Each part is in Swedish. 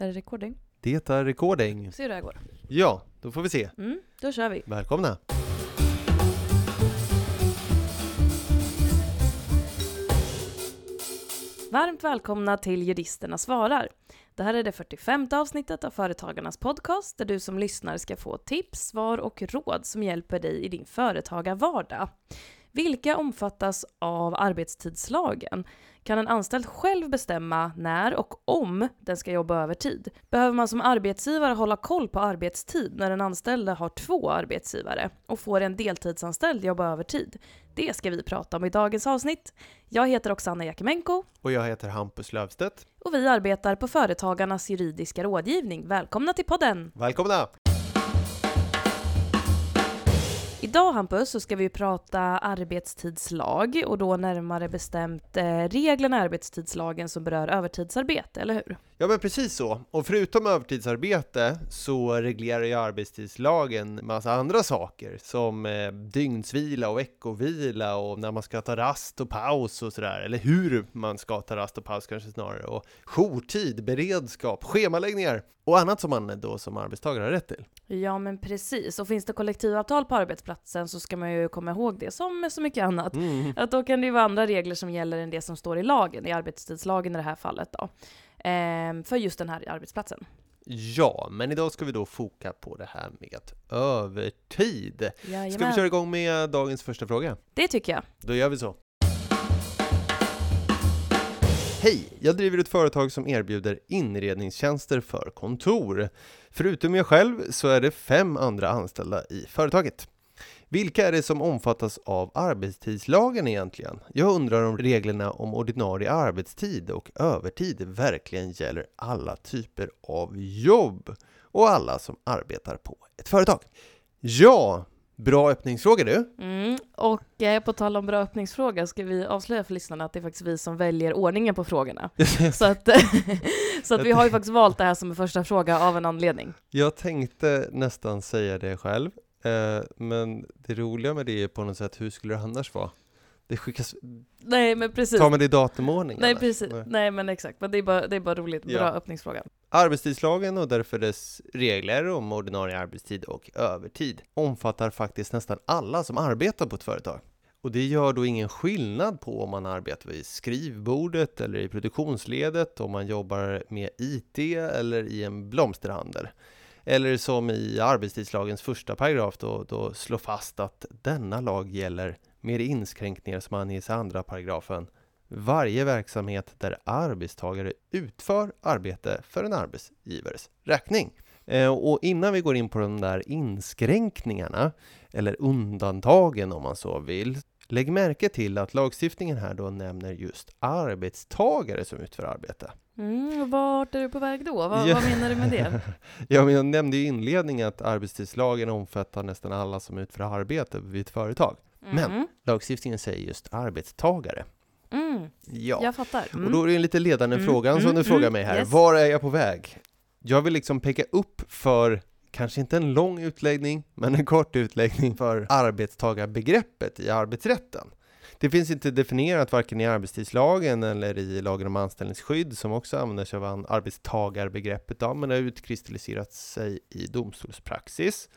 Är det recording? Det är recording. Se hur det här går. Ja, då får vi se. Mm, då kör vi. Välkomna! Varmt välkomna till Juristerna svarar. Det här är det 45 avsnittet av Företagarnas podcast där du som lyssnar ska få tips, svar och råd som hjälper dig i din företagarvardag. Vilka omfattas av arbetstidslagen? Kan en anställd själv bestämma när och om den ska jobba övertid? Behöver man som arbetsgivare hålla koll på arbetstid när den anställde har två arbetsgivare och får en deltidsanställd jobba övertid? Det ska vi prata om i dagens avsnitt. Jag heter Oksana Jakimenko Och jag heter Hampus Lövstedt. och vi arbetar på Företagarnas juridiska rådgivning. Välkomna till podden! Välkomna! Idag Hampus så ska vi prata arbetstidslag och då närmare bestämt eh, reglerna i arbetstidslagen som berör övertidsarbete, eller hur? Ja men precis så. Och förutom övertidsarbete så reglerar ju arbetstidslagen massa andra saker som eh, dygnsvila och veckovila och när man ska ta rast och paus och sådär. Eller hur man ska ta rast och paus kanske snarare. Och jourtid, beredskap, schemaläggningar och annat som man då som arbetstagare har rätt till. Ja men precis, och finns det kollektivavtal på arbetsplatsen så ska man ju komma ihåg det som med så mycket annat. Mm. Att då kan det ju vara andra regler som gäller än det som står i lagen, i arbetstidslagen i det här fallet då. Ehm, för just den här arbetsplatsen. Ja, men idag ska vi då foka på det här med övertid. Ska vi Jajamän. köra igång med dagens första fråga? Det tycker jag. Då gör vi så. Hej! Jag driver ett företag som erbjuder inredningstjänster för kontor. Förutom jag själv så är det fem andra anställda i företaget. Vilka är det som omfattas av arbetstidslagen egentligen? Jag undrar om reglerna om ordinarie arbetstid och övertid verkligen gäller alla typer av jobb och alla som arbetar på ett företag. Ja, bra öppningsfråga du! Mm. Och eh, på tal om bra öppningsfråga ska vi avslöja för lyssnarna att det är faktiskt vi som väljer ordningen på frågorna. Så att, så att vi har ju faktiskt valt det här som en första fråga av en anledning. Jag tänkte nästan säga det själv, eh, men det roliga med det är på något sätt, hur skulle det annars vara? Det skickas, Nej men precis. tar man det i datumordning? Nej eller? precis, Nej. nej men exakt, men det är bara, det är bara roligt, bra Ja. öppningsfråga. Arbetstidslagen och därför dess regler om ordinarie arbetstid och övertid omfattar faktiskt nästan alla som arbetar på ett företag. Och det gör då ingen skillnad på om man arbetar vid skrivbordet eller i produktionsledet, om man jobbar med IT eller i en blomsterhandel. Eller som i arbetstidslagens första paragraf då, då slå fast att denna lag gäller med inskränkningar som anges i andra paragrafen varje verksamhet där arbetstagare utför arbete för en arbetsgivares räkning. Eh, och innan vi går in på de där inskränkningarna, eller undantagen om man så vill, lägg märke till att lagstiftningen här då nämner just arbetstagare som utför arbete. Mm, vart är du på väg då? Vad, Ja. vad menar du med det? Ja, men jag nämnde i inledningen att arbetstidslagen omfattar nästan alla som utför arbete vid ett företag. Men- Mm. Lagstiftningen säger just arbetstagare. Mm. Ja. Jag fattar. Mm. Och då är det en lite ledande Mm, frågan som mm, du frågar mm, mig här. yes. Var är jag på väg? Jag vill liksom peka upp för, kanske inte en lång utläggning, men en kort utläggning för arbetstagarbegreppet i arbetsrätten. Det finns inte definierat varken i arbetstidslagen eller i lagen om anställningsskydd som också använder sig av arbetstagarbegreppet, då, men det har utkristalliserat sig i domstolspraxis.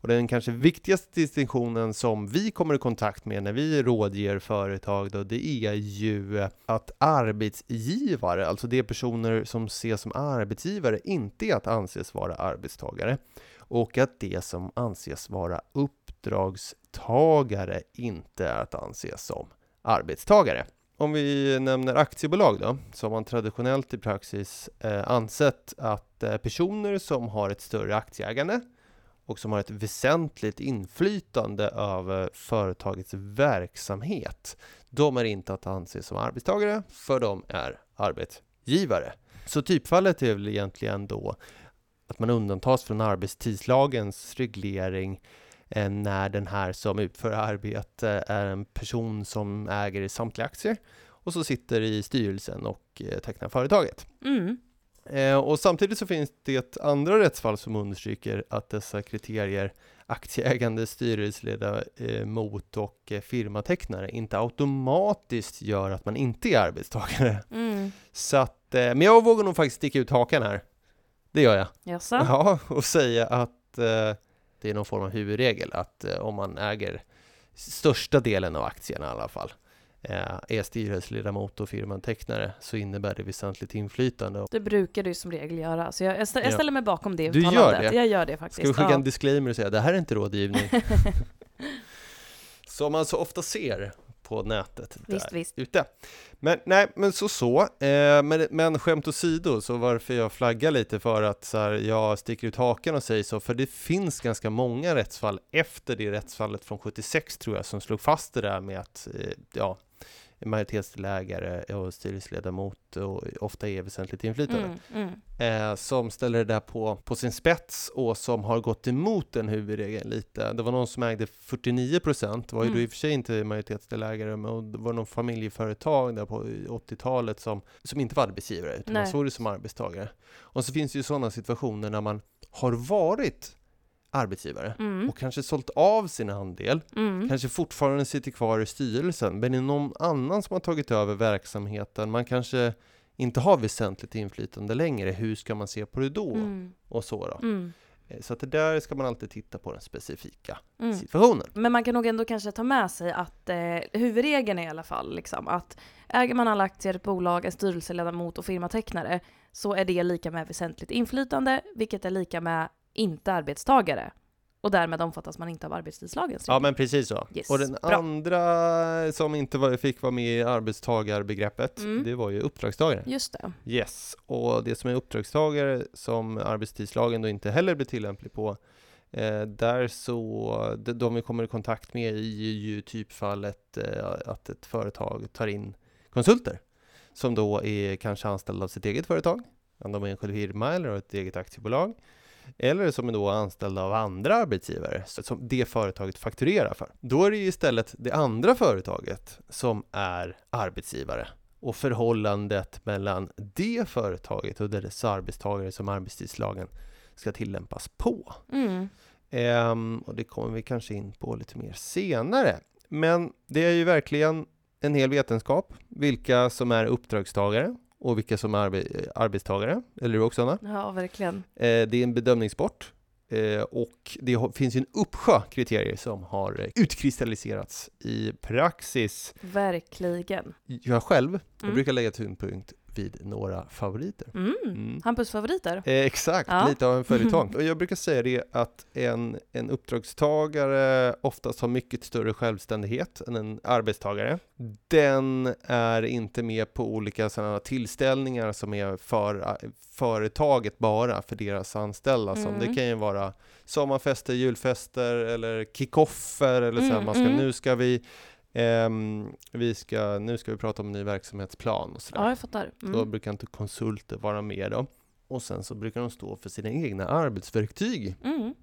Och den kanske viktigaste distinktionen som vi kommer i kontakt med när vi rådger företag då, det är ju att arbetsgivare, alltså de personer som ses som arbetsgivare, inte är att anses vara arbetstagare. Och att det som anses vara uppdragstagare inte är att anses som arbetstagare. Om vi nämner aktiebolag då, så har man traditionellt i praxis eh, ansett att eh, personer som har ett större aktieägande och som har ett väsentligt inflytande över företagets verksamhet, de är inte att anse som arbetstagare, för de är arbetsgivare. Så typfallet är väl egentligen då att man undantas från arbetstidslagens reglering eh, när den här som utför arbete är en person som äger samtliga aktier och så sitter i styrelsen och eh, tecknar företaget. Mm. Eh, och samtidigt så finns det andra rättsfall som understryker att dessa kriterier aktieägande, styrelseledamot och eh, firmatecknare inte automatiskt gör att man inte är arbetstagare. Mm. Så att, eh, men jag vågar nog faktiskt sticka ut hakan här. Det gör jag. Jaså? Ja, och säga att eh, det är någon form av huvudregel att eh, om man äger största delen av aktierna i alla fall eh, är styrelseledamot och firmantecknare så innebär det väsentligt inflytande. Det brukar du som regel göra, så jag, jag, stä- jag Ja. ställer mig bakom det Du gör uttalandet. det? Jag gör det faktiskt. Ska vi skicka ja. en disclaimer och säga det här är inte rådgivning? Som man så ofta ser på nätet Visst, visst. ute. Men nej, men så så. Eh, men, men skämt åsido, så varför jag flaggar lite för att så här, jag sticker ut hakan och säger så, för det finns ganska många rättsfall efter det rättsfallet från 76 tror jag, som slog fast det där med att eh, ja, majoritetsdelägare och styrelseledamot och ofta är väsentligt inflytande Mm, mm. eh, som ställer det där på, på sin spets och som har gått emot den huvudregeln lite. Det var någon som ägde 49 procent, var ju då Mm. i och för sig inte majoritetsdelägare, men det var någon familjeföretag där på 80-talet som, som inte var arbetsgivare, utan man Nej. såg det som arbetstagare. Och så finns det ju sådana situationer när man har varit arbetsgivare Mm. och kanske sålt av sin andel, Mm. kanske fortfarande sitter kvar i styrelsen, men det är någon annan som har tagit över verksamheten. Man kanske inte har väsentligt inflytande längre. Hur ska man se på det då? Mm. Och så då. Mm. Eh, Så att det där ska man alltid titta på den specifika Mm. situationen. Men man kan nog ändå kanske ta med sig att eh, huvudregeln är i alla fall liksom att äger man alla aktier i ett bolag, är styrelseledamot och firmatecknare så är det lika med väsentligt inflytande, vilket är lika med inte arbetstagare. Och därmed omfattas man inte av arbetstidslagens Ja men precis så. Yes, Och den bra. andra som inte var, fick vara med i arbetstagarbegreppet, Mm. det var ju uppdragstagare. Just det. Yes, och det som är uppdragstagare som arbetstidslagen då inte heller blir tillämplig på eh, där så, de, de vi kommer i kontakt med är ju typfallet eh, att ett företag tar in konsulter som då är kanske anställda av sitt eget företag, om de är enskild firma eller har ett eget aktiebolag eller som är då anställda av andra arbetsgivare som det företaget fakturerar för. Då är det istället det andra företaget som är arbetsgivare och förhållandet mellan det företaget och dess arbetstagare som arbetstidslagen ska tillämpas på. Mm. Ehm, och det kommer vi kanske in på lite mer senare. Men det är ju verkligen en hel vetenskap, vilka som är uppdragstagare och vilka som är arbe- arbetstagare, eller hur Oksana? Ja, verkligen. Eh, det är en bedömningssport eh, och det finns ju en uppsjö kriterier som har eh, utkristalliserats i praxis. Verkligen. Jag själv, jag Mm. brukar lägga tyngdpunkt vid några favoriter. Mm. Mm. Hampus favoriter? Eh, exakt, Ja. lite av en följetong. Och jag brukar säga det att en, en uppdragstagare oftast har mycket större självständighet än en arbetstagare. Den är inte med på olika sådana tillställningar som är för företaget bara, för deras anställda. Som Mm. det kan ju vara sommarfester, julfester eller kickoffer eller så här, Mm, man ska, mm. nu ska vi ehm, vi ska, nu ska vi prata om en ny verksamhetsplan och sådär. Ja, jag fattar. Då Mm. brukar inte konsulter vara med då. Och sen så brukar de stå för sina egna arbetsverktyg. Mm.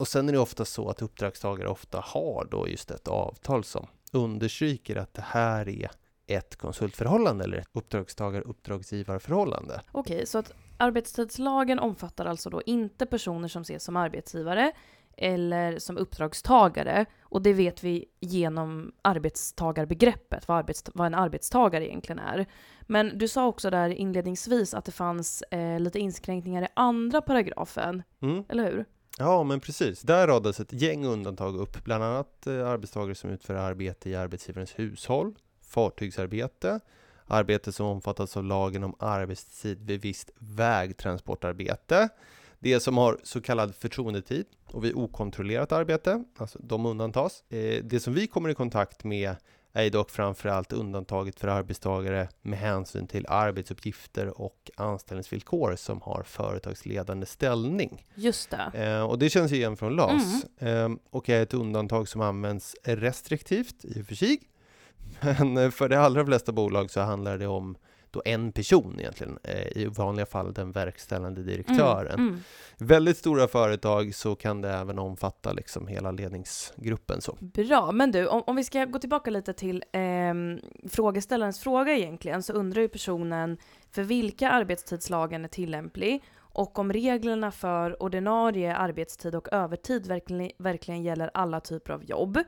Och sen är det ofta så att uppdragstagare ofta har då just ett avtal som understryker att det här är ett konsultförhållande eller ett uppdragstagar-uppdragsgivarförhållande. Okej, så att arbetstidslagen omfattar alltså då inte personer som ses som arbetsgivare eller som uppdragstagare. Och det vet vi genom arbetstagarbegreppet, vad, arbets- vad en arbetstagare egentligen är. Men du sa också där inledningsvis att det fanns eh, lite inskränkningar i andra paragrafen, Mm. eller hur? Ja, men precis. Där radas ett gäng undantag upp, bland annat eh, arbetstagare som utför arbete i arbetsgivarens hushåll, fartygsarbete, arbete som omfattas av lagen om arbetstid vid visst vägtransportarbete, det som har så kallad förtroendetid och vid okontrollerat arbete, alltså de undantas. Eh, det som vi kommer i kontakt med är dock framförallt undantaget för arbetstagare med hänsyn till arbetsuppgifter och anställningsvillkor som har företagsledande ställning. Just det. Eh, och det känns ju igen från LAS eh, och är ett undantag som används restriktivt i och för sig. Men eh, för de allra flesta bolag så handlar det om då en person egentligen, eh, i vanliga fall den verkställande direktören. Mm. Mm. Väldigt stora företag så kan det även omfatta liksom hela ledningsgruppen. Så. Bra, men du, om, om vi ska gå tillbaka lite till ehm, frågeställarens fråga egentligen, så undrar ju personen för vilka arbetstidslagen är tillämplig och om reglerna för ordinarie arbetstid och övertid verkligen, verkligen gäller alla typer av jobb.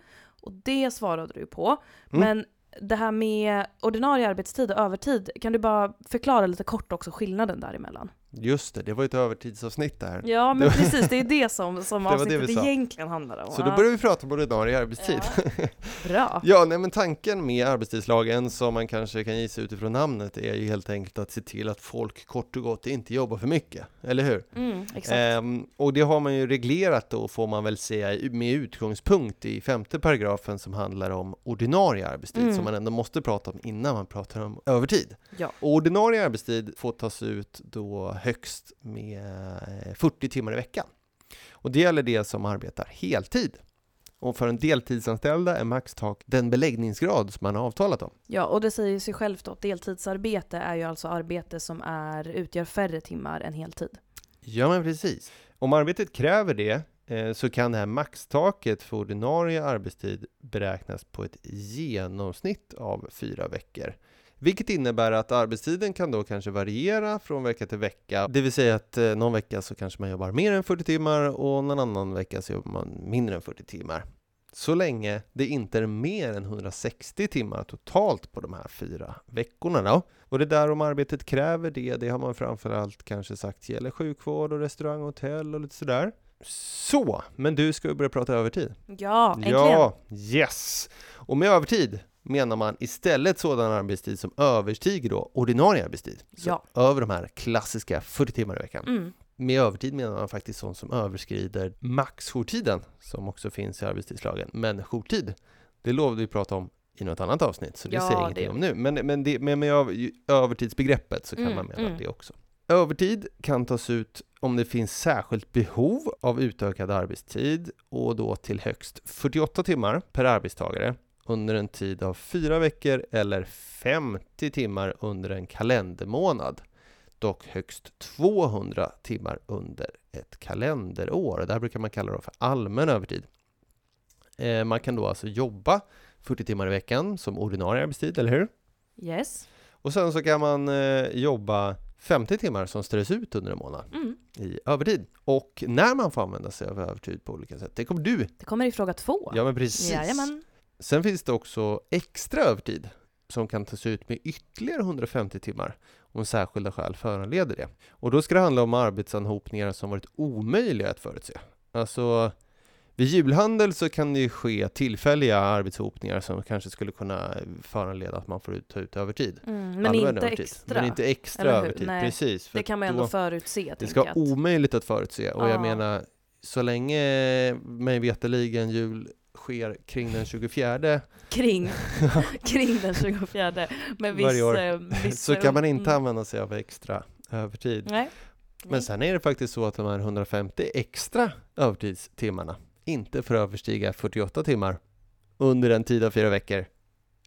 Och det svarade du på. Mm. Men det här med ordinarie arbetstid och övertid, kan du bara förklara lite kort också skillnaden däremellan? Just det, det var ett övertidsavsnitt där. Ja, men precis, det är det som, som Det var det avsnittet sa. egentligen handlar om. Så då Ja, börjar vi prata om ordinarie arbetstid. Ja. Bra. Ja, nej men tanken med arbetstidslagen som man kanske kan gissa utifrån namnet är ju helt enkelt att se till att folk kort och gott inte jobbar för mycket, eller hur? Mm, exakt. Ehm, och det har man ju reglerat då får man väl säga med utgångspunkt i femte paragrafen som handlar om ordinarie arbetstid Mm. som man ändå måste prata om innan man pratar om övertid. Ja. Och ordinarie arbetstid får tas ut då högst med eh, 40 timmar i veckan. Och det gäller det som arbetar heltid. Och för en deltidsanställda är maxtak den beläggningsgrad som man har avtalat om. Ja, och det säger sig självt att deltidsarbete är ju alltså arbete som är, utgör färre timmar än heltid. Ja, men precis. Om arbetet kräver det eh, så kan det här maxtaket för ordinarie arbetstid beräknas på ett genomsnitt av fyra veckor. Vilket innebär att arbetstiden kan då kanske variera från vecka till vecka. Det vill säga att eh, någon vecka så kanske man jobbar mer än 40 timmar och någon annan vecka så jobbar man mindre än 40 timmar. Så länge det inte är mer än 160 timmar totalt på de här fyra veckorna då. Och det där om arbetet kräver det, det har man framförallt kanske sagt gäller sjukvård och restaurang och hotell och lite sådär. Så, men du ska vi börja prata övertid. Ja, äntligen. Ja, yes! Och med övertid menar man istället sådan arbetstid som överstiger då ordinarie arbetstid. Så Ja. över de här klassiska 40 timmar i veckan. Mm. Med övertid menar man faktiskt sånt som överskrider maxjourtiden, som också finns i arbetstidslagen. Men jourtid, det lovade vi prata om i något annat avsnitt, så det Ja, säger jag ingenting det- om nu. Men, men, det, men med över, övertidsbegreppet så kan Mm, man mena mm. det också. Övertid kan tas ut om det finns särskilt behov av utökad arbetstid och då till högst 48 timmar per arbetstagare under en tid av fyra veckor eller 50 timmar under en kalendermånad. Dock högst 200 timmar under ett kalenderår. Det här brukar man kalla det för allmän övertid. Eh, man kan då alltså jobba 40 timmar i veckan som ordinarie arbetstid, eller hur? Yes. Och sen så kan man eh, jobba 50 timmar som strös ut under en månad Mm. i övertid. Och när man får använda sig av övertid på olika sätt, det kommer du. Det kommer i fråga två. Ja, men precis. Jajamän. Sen finns det också extra övertid som kan tas ut med ytterligare 150 timmar om särskilda skäl föranleder det. Och då ska det handla om arbetsanhopningar som varit omöjliga att förutse. Alltså, vid julhandel så kan det ju ske tillfälliga arbetshopningar som kanske skulle kunna föranleda att man får ta ut övertid. Mm, men inte övertid. extra. Men inte extra övertid, Nej, precis. det kan man ändå då- förutse. Det ska vara omöjligt att förutse och Ja. jag menar så länge mig veterligen jul sker kring den 24 Kring, kring den 24 med viss... Varje år. eh, viss så kan man inte mm. använda sig av extra övertid. Nej. Men sen är det faktiskt så att de här 150 extra övertidstimmarna inte får överstiga 48 timmar under en tid av fyra veckor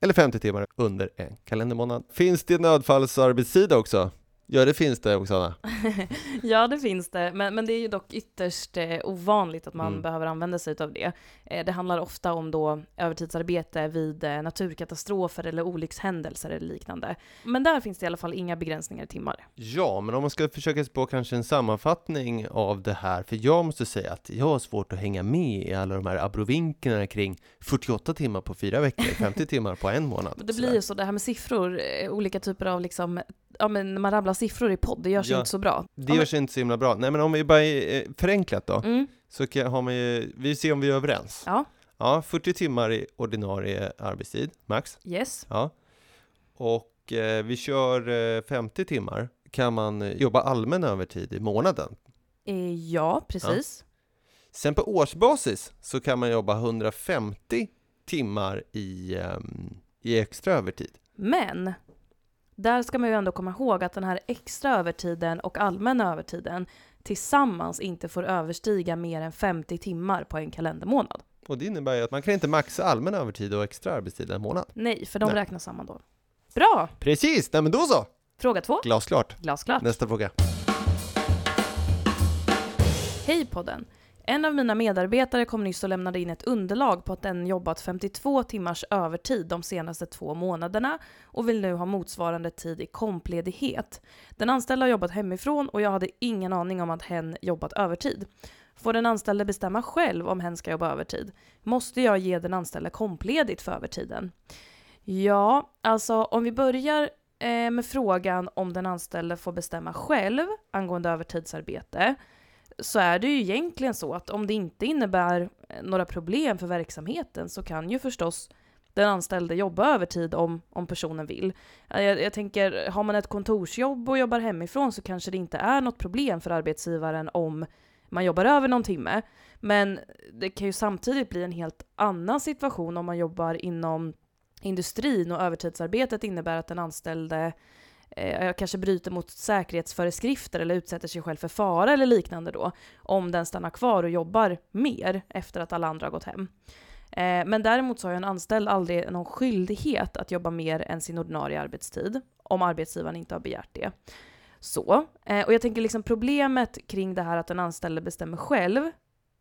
eller 50 timmar under en kalendermånad. Finns det nödfallsarbetstid också? Ja, det finns det Oksana. Ja, det finns det, men, men det är ju dock ytterst eh, ovanligt att man Mm. behöver använda sig av det. Eh, det handlar ofta om då övertidsarbete vid eh, naturkatastrofer eller olyckshändelser eller liknande. Men där finns det i alla fall inga begränsningar i timmar. Ja, men om man ska försöka sig på kanske en sammanfattning av det här, för jag måste säga att jag har svårt att hänga med i alla de här abrovinkerna kring 48 timmar på fyra veckor, 50 timmar på en månad. Det blir ju så, det här med siffror, eh, olika typer av liksom, ja men när man rabblar siffror i podd, det görs Ja. inte så bra. Det görs inte så himla bra. Nej, men om vi bara eh, förenklat då, Mm, så kan, har man ju, vi ser om vi är överens. ja, Ja, 40 timmar i ordinarie arbetstid, max. yes. Ja. Och eh, vi kör eh, 50 timmar, kan man eh, jobba allmän övertid i månaden. Eh, ja, precis. Sen på årsbasis så kan man jobba 150 timmar i, ehm, i extra övertid. Men där ska man ju ändå komma ihåg att den här extra övertiden och allmänna övertiden tillsammans inte får överstiga mer än 50 timmar på en kalendermånad. Och det innebär ju att man kan inte maxa allmän övertid och extra arbetstid en månad. Nej, för de Nej. räknas samman då. Bra! Precis, nej men då så! Fråga två. Glasklart. Glasklart. Nästa fråga. Hej podden! En av mina medarbetare kom nyss och lämnade in ett underlag på att den jobbat 52 timmars övertid de senaste två månaderna och vill nu ha motsvarande tid i kompledighet. Den anställda har jobbat hemifrån och jag hade ingen aning om att hen jobbat övertid. Får den anställde bestämma själv om hen ska jobba övertid? Måste jag ge den anställde kompledigt för övertiden? Ja, alltså om vi börjar eh, med frågan om den anställde får bestämma själv angående övertidsarbete så är det ju egentligen så att om det inte innebär eh, några problem för verksamheten så kan ju förstås den anställde jobba övertid om, om personen vill. Eh, jag, jag tänker, har man ett kontorsjobb och jobbar hemifrån så kanske det inte är något problem för arbetsgivaren om man jobbar över någon timme. Men det kan ju samtidigt bli en helt annan situation om man jobbar inom industrin och övertidsarbetet innebär att den anställde eh, kanske bryter mot säkerhetsföreskrifter eller utsätter sig själv för fara eller liknande då, om den stannar kvar och jobbar mer efter att alla andra har gått hem. Eh, men däremot så har ju en anställd aldrig någon skyldighet att jobba mer än sin ordinarie arbetstid, om arbetsgivaren inte har begärt det. Så, eh, och jag tänker liksom problemet kring det här att den anställde bestämmer själv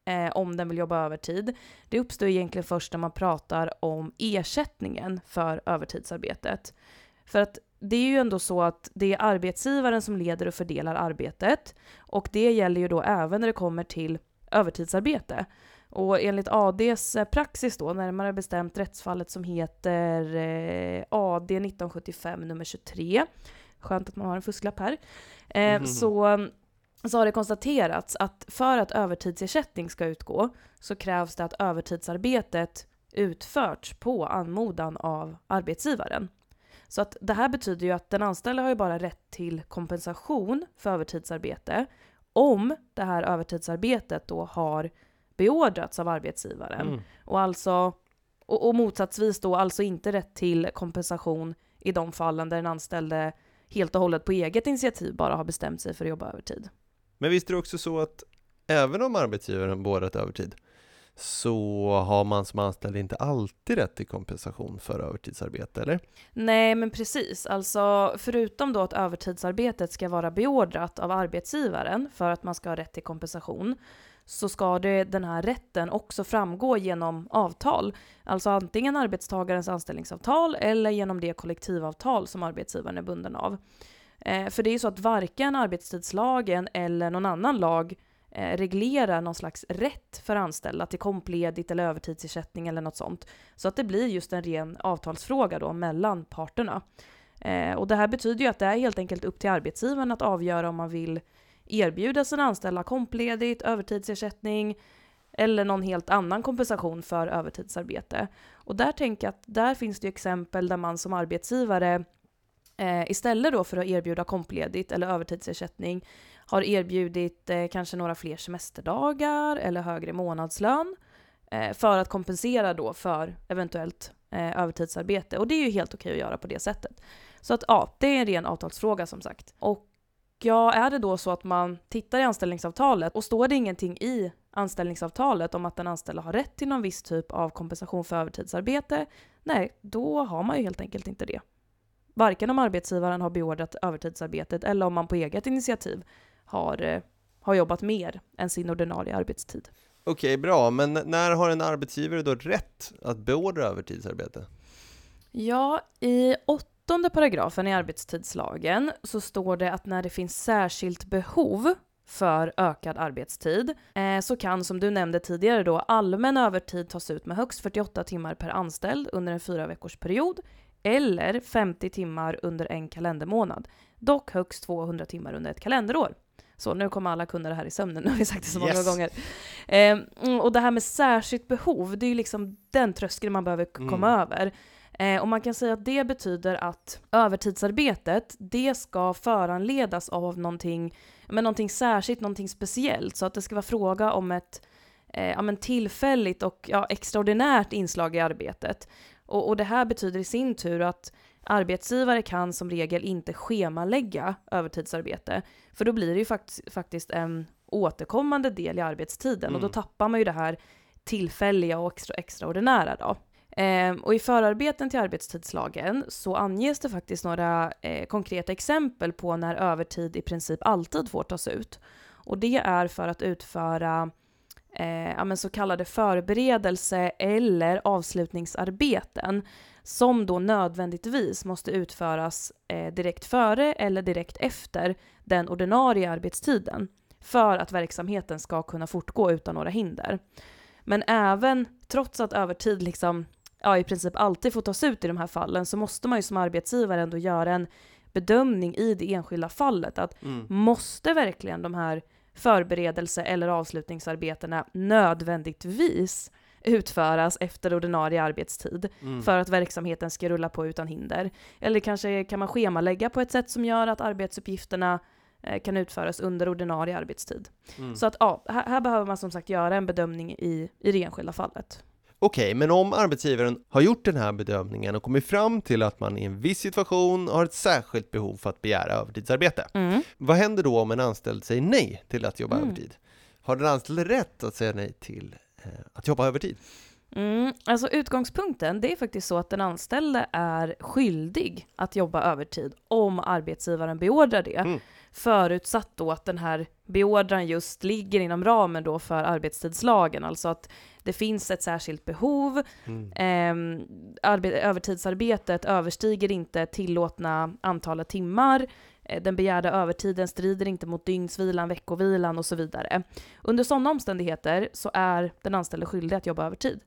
eh, om den vill jobba övertid, det uppstår egentligen först när man pratar om ersättningen för övertidsarbetet. För att det är ju ändå så att det är arbetsgivaren som leder och fördelar arbetet och det gäller ju då även när det kommer till övertidsarbete. Och enligt ADs eh, praxis då, närmare bestämt rättsfallet som heter eh, AD 1975 nummer 23, skönt att man har en fusklapp här, eh, mm. så, så har det konstaterats att för att övertidsersättning ska utgå så krävs det att övertidsarbetet utförts på anmodan av arbetsgivaren. Så att det här betyder ju att den anställde har ju bara rätt till kompensation för övertidsarbete om det här övertidsarbetet då har beordrats av arbetsgivaren. Mm. Och, alltså, och, och motsatsvis då alltså inte rätt till kompensation i de fallen där den anställde helt och hållet på eget initiativ bara har bestämt sig för att jobba övertid. Men visst är det också så att även om arbetsgivaren beordrat övertid så har man som anställd inte alltid rätt till kompensation för övertidsarbete, eller? Nej, men precis. Alltså, förutom då att övertidsarbetet ska vara beordrat av arbetsgivaren för att man ska ha rätt till kompensation, så ska det, den här rätten också framgå genom avtal. Alltså antingen arbetstagarens anställningsavtal eller genom det kollektivavtal som arbetsgivaren är bunden av. Eh, för det är ju så att varken arbetstidslagen eller någon annan lag Eh, reglera reglerar någon slags rätt för anställda till kompledigt eller övertidsersättning eller något sånt. Så att det blir just en ren avtalsfråga då mellan parterna. Eh, och det här betyder ju att det är helt enkelt upp till arbetsgivaren att avgöra om man vill erbjuda sina anställda kompledigt, övertidsersättning eller någon helt annan kompensation för övertidsarbete. Och där tänker jag att där finns det ju exempel där man som arbetsgivare eh, istället då för att erbjuda kompledigt eller övertidsersättning har erbjudit eh, kanske några fler semesterdagar eller högre månadslön eh, för att kompensera då för eventuellt eh, övertidsarbete. Och det är ju helt okej att göra på det sättet. Så att ja, det är en ren avtalsfråga som sagt. Och ja, är det då så att man tittar i anställningsavtalet och står det ingenting i anställningsavtalet om att den anställda har rätt till någon viss typ av kompensation för övertidsarbete, nej, då har man ju helt enkelt inte det. Varken om arbetsgivaren har beordrat övertidsarbetet eller om man på eget initiativ har, eh, har jobbat mer än sin ordinarie arbetstid. Okej, bra, men när har en arbetsgivare då rätt att beordra övertidsarbete? Ja, i åttonde paragrafen i arbetstidslagen så står det att när det finns särskilt behov för ökad arbetstid eh, så kan, som du nämnde tidigare då, allmän övertid tas ut med högst 48 timmar per anställd under en fyra veckors period eller 50 timmar under en kalendermånad. Dock högst 200 timmar under ett kalenderår. Så nu kommer alla kunna det här i sömnen, nu har vi sagt det så många yes. gånger. Eh, och det här med särskilt behov, det är ju liksom den tröskeln man behöver komma mm. över. Eh, och man kan säga att det betyder att övertidsarbetet, det ska föranledas av någonting, men någonting särskilt, någonting speciellt. Så att det ska vara fråga om ett eh, ja, men tillfälligt och ja, extraordinärt inslag i arbetet. Och, och det här betyder i sin tur att arbetsgivare kan som regel inte schemalägga övertidsarbete. För då blir det ju fakt faktiskt en återkommande del i arbetstiden mm. och då mm. tappar man ju det här tillfälliga och extra, extraordinära då. Eh, och i förarbeten till arbetstidslagen så anges det faktiskt några eh, konkreta exempel på när övertid i princip alltid får tas ut. Och det är för att utföra eh, ja, så kallade förberedelse eller avslutningsarbeten som då nödvändigtvis måste utföras eh, direkt före eller direkt efter den ordinarie arbetstiden för att verksamheten ska kunna fortgå utan några hinder. Men även trots att övertid liksom ja, i princip alltid får tas ut i de här fallen så måste man ju som arbetsgivare ändå göra en bedömning i det enskilda fallet. Att Mm. måste verkligen de här förberedelse eller avslutningsarbetena nödvändigtvis utföras efter ordinarie arbetstid Mm. för att verksamheten ska rulla på utan hinder? Eller kanske kan man schemalägga på ett sätt som gör att arbetsuppgifterna eh, kan utföras under ordinarie arbetstid. Mm. Så att ja, här, här behöver man som sagt göra en bedömning i, i det enskilda fallet. Okej, men om arbetsgivaren har gjort den här bedömningen och kommit fram till att man i en viss situation har ett särskilt behov för att begära övertidsarbete. Vad händer då om en anställd säger nej till att jobba Mm. övertid? Har den anställde rätt att säga nej till eh, att jobba övertid? Mm, alltså utgångspunkten, det är faktiskt så att den anställde är skyldig att jobba övertid om arbetsgivaren beordrar det. Mm. Förutsatt då att den här beordran just ligger inom ramen då för arbetstidslagen, alltså att det finns ett särskilt behov, Mm. Arbe- övertidsarbetet överstiger inte tillåtna antalet timmar. Eh, Den begärda övertiden strider inte mot dygnsvilan, veckovilan och så vidare. Under sådana omständigheter så är den anställde skyldig att jobba övertid.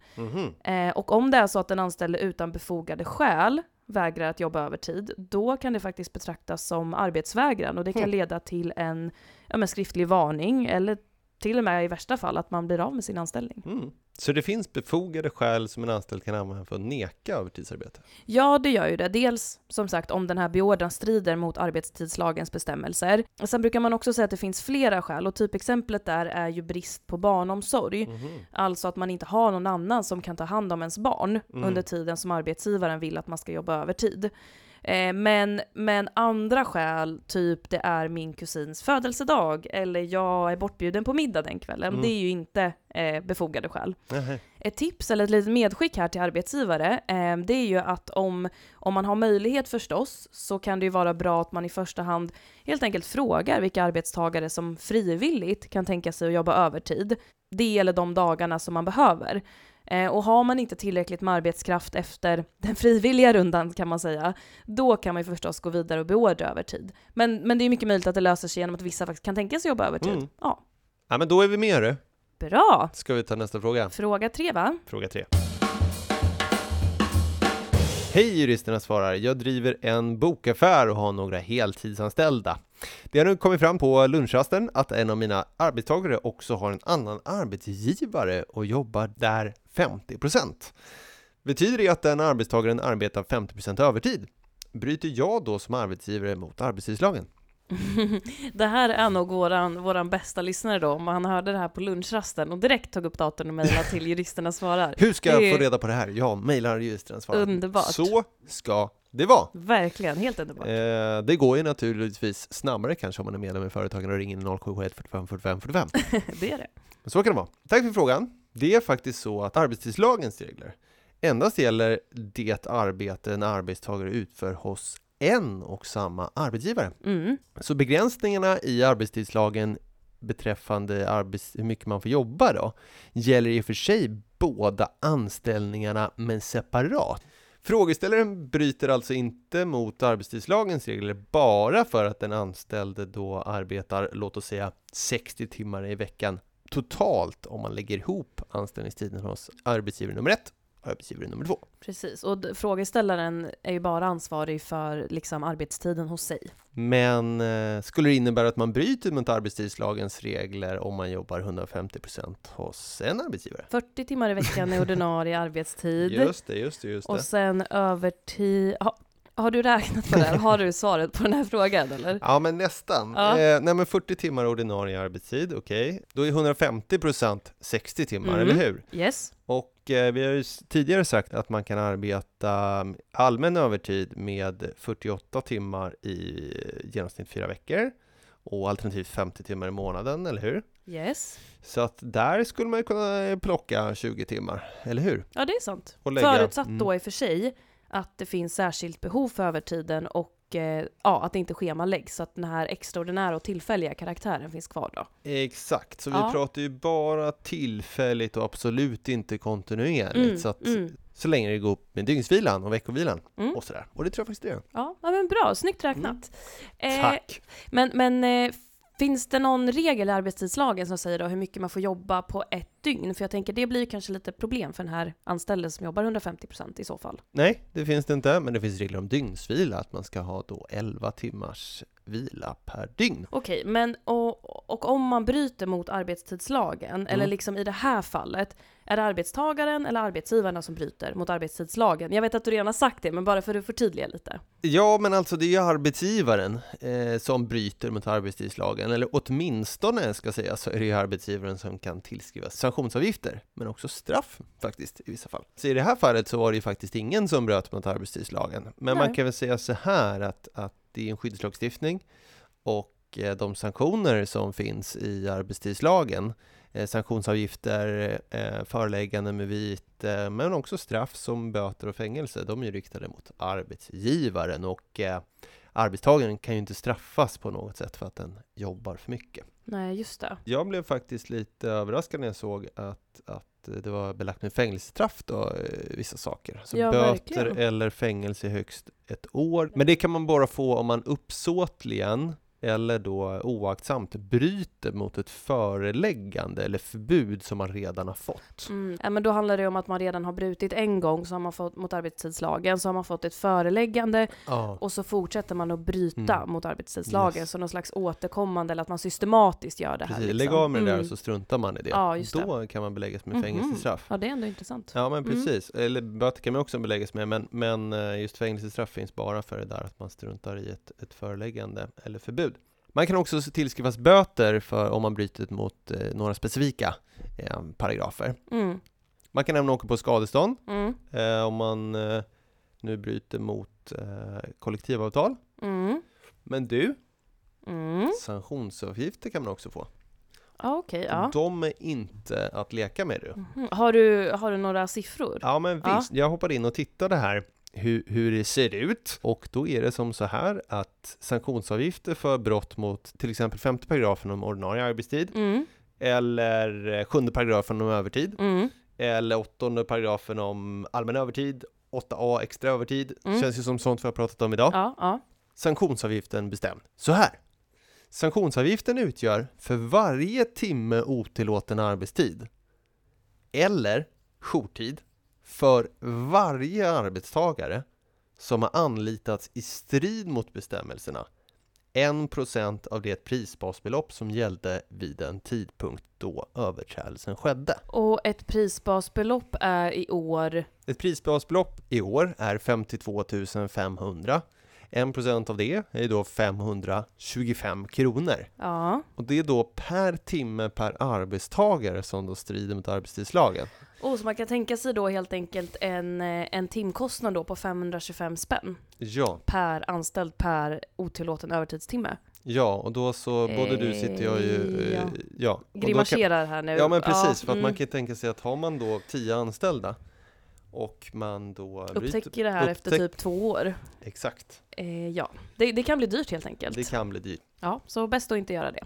Eh, och om det är så att den anställde utan befogade skäl vägrar att jobba övertid, då kan det faktiskt betraktas som arbetsvägran och det kan Hmm. leda till en ja, skriftlig varning eller till och med i värsta fall att man blir av med sin anställning. Mm. Så det finns befogade skäl som en anställd kan använda för att neka övertidsarbete? Ja, det gör ju det. Dels som sagt om den här beordran strider mot arbetstidslagens bestämmelser. Sen brukar man också säga att det finns flera skäl och typexemplet där är ju brist på barnomsorg. Mhm. Alltså att man inte har någon annan som kan ta hand om ens barn Mm. under tiden som arbetsgivaren vill att man ska jobba övertid. Eh, men, men andra skäl, typ det är min kusins födelsedag eller jag är bortbjuden på middag den kvällen, Mm. det är ju inte eh, befogade skäl. Nähä. Ett tips eller ett litet medskick här till arbetsgivare, eh, det är ju att om, om man har möjlighet förstås, så kan det ju vara bra att man i första hand helt enkelt frågar vilka arbetstagare som frivilligt kan tänka sig att jobba övertid. Det eller de dagarna som man behöver. Eh, och har man inte tillräckligt med arbetskraft efter den frivilliga rundan kan man säga, då kan man ju förstås gå vidare och beordra övertid. Men, men det är mycket möjligt att det löser sig genom att vissa faktiskt kan tänka sig jobba övertid. Mm. Ja, Ja, men då är vi med du. bra! Ska vi ta nästa fråga? Fråga tre va? Fråga tre. Hej juristerna svarar, jag driver en bokaffär och har några heltidsanställda. Det har nu kommit fram på lunchrasten att en av mina arbetstagare också har en annan arbetsgivare och jobbar där 50%. Betyder det att den arbetstagaren arbetar 50% övertid? Bryter jag då som arbetsgivare mot arbetstidslagen? det här är nog våran, våran bästa lyssnare då, om han hörde det här på lunchrasten och direkt tog upp datorn och mejlade till juristerna svarar. Hur ska jag få reda på det här? Jag mejlar juristerna svarar. Underbart. Så ska det vara. Verkligen, helt underbart. Eh, det går ju naturligtvis snabbare kanske om man är medlem i företagen och ringer 0771 45 45 45. det är det. Så kan det vara. Tack för frågan. Det är faktiskt så att arbetstidslagens regler endast gäller det arbete en arbetstagare utför hos en och samma arbetsgivare. Mm. Så begränsningarna i arbetstidslagen beträffande arbets hur mycket man får jobba då, gäller i och för sig båda anställningarna men separat. Frågeställaren bryter alltså inte mot arbetstidslagens regler bara för att den anställde då arbetar, låt oss säga 60 timmar i veckan totalt om man lägger ihop anställningstiden hos arbetsgivare nummer ett arbetsgivare nummer två. Precis, och frågeställaren är ju bara ansvarig för liksom, arbetstiden hos sig. Men eh, skulle det innebära att man bryter mot arbetstidslagens regler om man jobbar 150% hos en arbetsgivare? 40 timmar i veckan är ordinarie arbetstid. Just det, just det, just och det. sen övertid... Ha, har du räknat på det här? Har du svaret på den här frågan eller? Ja, men nästan. Ja. Eh, nej, men 40 timmar ordinarie arbetstid, okej. Då är 150% 60 timmar, Mm. eller hur? Yes. Och vi har ju tidigare sagt att man kan arbeta allmän övertid med 48 timmar i genomsnitt fyra veckor och alternativt 50 timmar i månaden, eller hur? Yes. Så att där skulle man ju kunna plocka 20 timmar, eller hur? Ja, det är sant. Förutsatt mm. då i och för sig att det finns särskilt behov för övertiden och eh, ja, att det inte schemaläggs så att den här extraordinära och tillfälliga karaktären finns kvar då. Exakt, så vi Ja. pratar ju bara tillfälligt och absolut inte kontinuerligt. Mm, så, att, mm. så länge det går upp med dygnsvilan och veckovilan Mm. och sådär. Och det tror jag faktiskt det gör. Ja, ja men bra, snyggt räknat. Eh, Tack! Men, men eh, Finns det någon regel i arbetstidslagen som säger då hur mycket man får jobba på ett dygn? För jag tänker det blir ju kanske lite problem för den här anställde som jobbar 150% i så fall. Nej, det finns det inte, men det finns regler om dygnsvila, att man ska ha då 11 timmars vila per dygn. Okej, men och, och om man bryter mot arbetstidslagen, Mm. eller liksom i det här fallet, är det arbetstagaren eller arbetsgivarna som bryter mot arbetstidslagen? Jag vet att du redan har sagt det, men bara för att förtydliga lite. Ja, men alltså det är ju arbetsgivaren eh, som bryter mot arbetstidslagen, eller åtminstone ska säga så är det ju arbetsgivaren som kan tillskrivas sanktionsavgifter, men också straff faktiskt i vissa fall. Så i det här fallet så var det ju faktiskt ingen som bröt mot arbetstidslagen, men man Nej. kan väl säga så här att, att det är en skyddslagstiftning och eh, de sanktioner som finns i arbetstidslagen eh, sanktionsavgifter, eh, förelägganden med vite, men också straff som böter och fängelse. De är riktade mot arbetsgivaren och arbetstagaren kan ju inte straffas på något sätt för att den jobbar för mycket. Nej, just det. Jag blev faktiskt lite överraskad när jag såg att, att det var belagt med fängelsestraff då, eh, vissa saker. Så Ja, böter verkligen. eller fängelse i högst ett år. Men det kan man bara få om man uppsåtligen eller då oaktsamt bryter mot ett föreläggande eller förbud som man redan har fått. Mm. Ja, men då handlar det om att man redan har brutit en gång så har man fått, mot arbetstidslagen, så har man fått ett föreläggande Ja, och så fortsätter man att bryta Mm. mot arbetstidslagen, Yes. så någon slags återkommande, eller att man systematiskt gör det här. precis. Liksom. Lägg av med det där Mm. och så struntar man i det. Ja, just det. Då kan man beläggas med Mhm. fängelsestraff. Ja, det är ändå intressant. Ja men Mm. precis, eller böter kan man också beläggas med men, men eh, just fängelsestraff finns bara för det där att man struntar i ett, ett föreläggande eller förbud. Man kan också tillskrivas böter för om man bryter mot eh, några specifika eh, paragrafer. Mm. Man kan även åka på skadestånd Mm. eh, om man eh, nu bryter mot eh, kollektivavtal. Mm. Men du, Mm. sanktionsavgifter kan man också få. Ja, okej, ja. De är inte att leka med du. Mhm. Har, du, har du några siffror? Ja men Ja. visst, jag hoppade in och tittade här hur, hur det ser ut och då är det som så här att sanktionsavgifter för brott mot till exempel femte paragrafen om ordinarie arbetstid Mm. eller eh, sjunde paragrafen om övertid Mm. eller åttonde paragrafen om allmän övertid 8a extra övertid Mm. känns ju som sånt vi har pratat om idag. Ja, ja. Sanktionsavgiften bestämd så här. Sanktionsavgiften utgör för varje timme otillåten arbetstid eller jourtid för varje arbetstagare som har anlitats i strid mot bestämmelserna 1% av det prisbasbelopp som gällde vid den tidpunkt då överträdelsen skedde. Och ett prisbasbelopp är i år... Ett prisbasbelopp i år är 52 500. 1% av det är då 525 kronor. Ja. Och det är då per timme per arbetstagare som då strider mot arbetstidslagen. Och så man kan tänka sig då helt enkelt en, eh, en timkostnad då på 525 spänn Ja, per anställd per otillåten övertidstimme. ja och då så både du sitter jag ju... Eh, eh, ja. ja. Då kan, Grimaserar här nu. ja men precis, för att man mm. kan tänka sig att har man då 10 anställda och man då bryter- Upptäcker det här efter upptäck- typ två år. Exakt, Eh, ja, det, det kan bli dyrt helt enkelt. det kan bli dyrt. Ja, så bäst att inte göra det.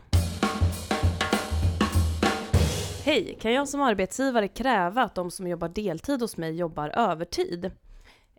Hej, kan jag som arbetsgivare kräva att de som jobbar deltid hos mig jobbar övertid?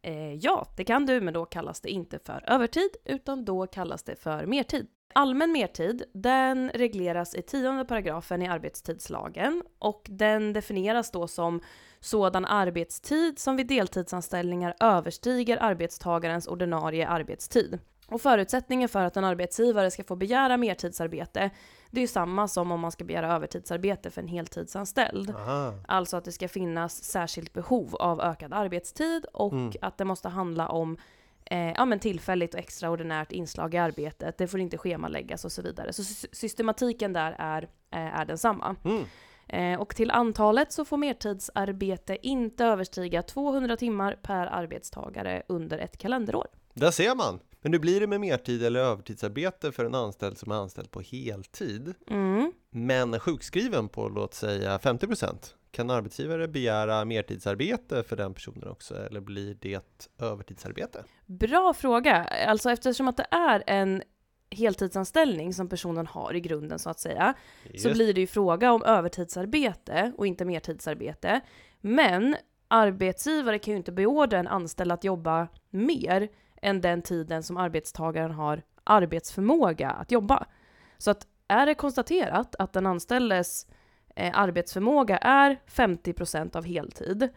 Eh, ja, det kan du, men då kallas det inte för övertid, utan då kallas det för mertid. Allmän mertid, den regleras i tionde paragrafen i arbetstidslagen och den definieras då som sådan arbetstid som vid deltidsanställningar överstiger arbetstagarens ordinarie arbetstid. Och förutsättningen för att en arbetsgivare ska få begära mertidsarbete, det är ju samma som om man ska begära övertidsarbete för en heltidsanställd. Aha. Alltså att det ska finnas särskilt behov av ökad arbetstid och Mm. att det måste handla om eh, ja, men tillfälligt och extraordinärt inslag i arbetet. Det får inte schemaläggas och så vidare. Så sy- systematiken där är, eh, är densamma. Mm. Eh, och till antalet så får mertidsarbete inte överstiga 200 timmar per arbetstagare under ett kalenderår. Där ser man! Men hur blir det med mertid eller övertidsarbete för en anställd som är anställd på heltid? Mm. Men sjukskriven på låt säga 50% Kan arbetsgivare begära mertidsarbete för den personen också eller blir det övertidsarbete? Bra fråga. Alltså eftersom att det är en heltidsanställning som personen har i grunden så att säga, så Just- blir det ju fråga om övertidsarbete och inte mertidsarbete. Men arbetsgivare kan ju inte beordra en anställd att jobba mer än den tiden som arbetstagaren har arbetsförmåga att jobba. Så att är det konstaterat att den anställdes eh, arbetsförmåga är 50% av heltid,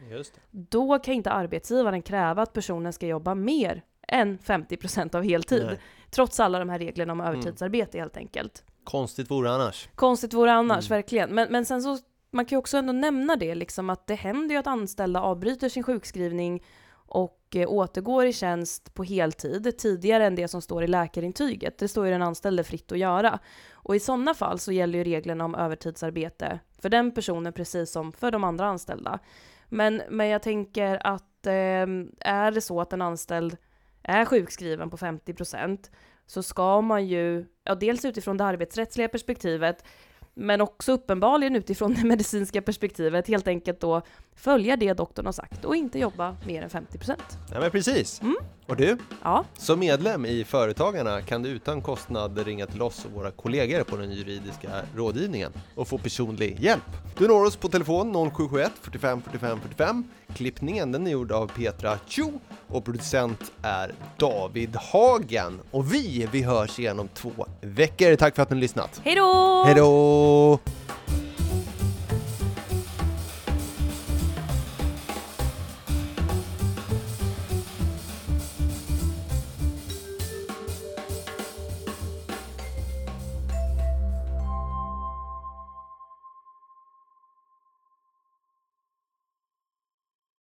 då kan inte arbetsgivaren kräva att personen ska jobba mer än 50% av heltid. Nej. Trots alla de här reglerna om övertidsarbete helt enkelt. Konstigt vore annars. Konstigt vore annars, Mm. verkligen. Men, men sen så, man kan ju också ändå nämna det, liksom att det händer ju att anställda avbryter sin sjukskrivning och eh, återgår i tjänst på heltid tidigare än det som står i läkarintyget. Det står ju den anställde fritt att göra. Och i sådana fall så gäller ju reglerna om övertidsarbete för den personen precis som för de andra anställda. Men, men jag tänker att eh, är det så att en anställd är sjukskriven på 50% så ska man ju, ja dels utifrån det arbetsrättsliga perspektivet, men också uppenbarligen utifrån det medicinska perspektivet helt enkelt då följa det doktorn har sagt och inte jobba mer än 50 Ja men precis. Mm. Och du, Ja, som medlem i Företagarna kan du utan kostnad ringa till oss och våra kollegor på den juridiska rådgivningen och få personlig hjälp. Du når oss på telefon 0771 45 45 45. Klippningen den är gjord av Petra Chu och producent är David Hagen. Och vi, vi hörs igen om två veckor. Tack för att ni har lyssnat. hej då! Hej då!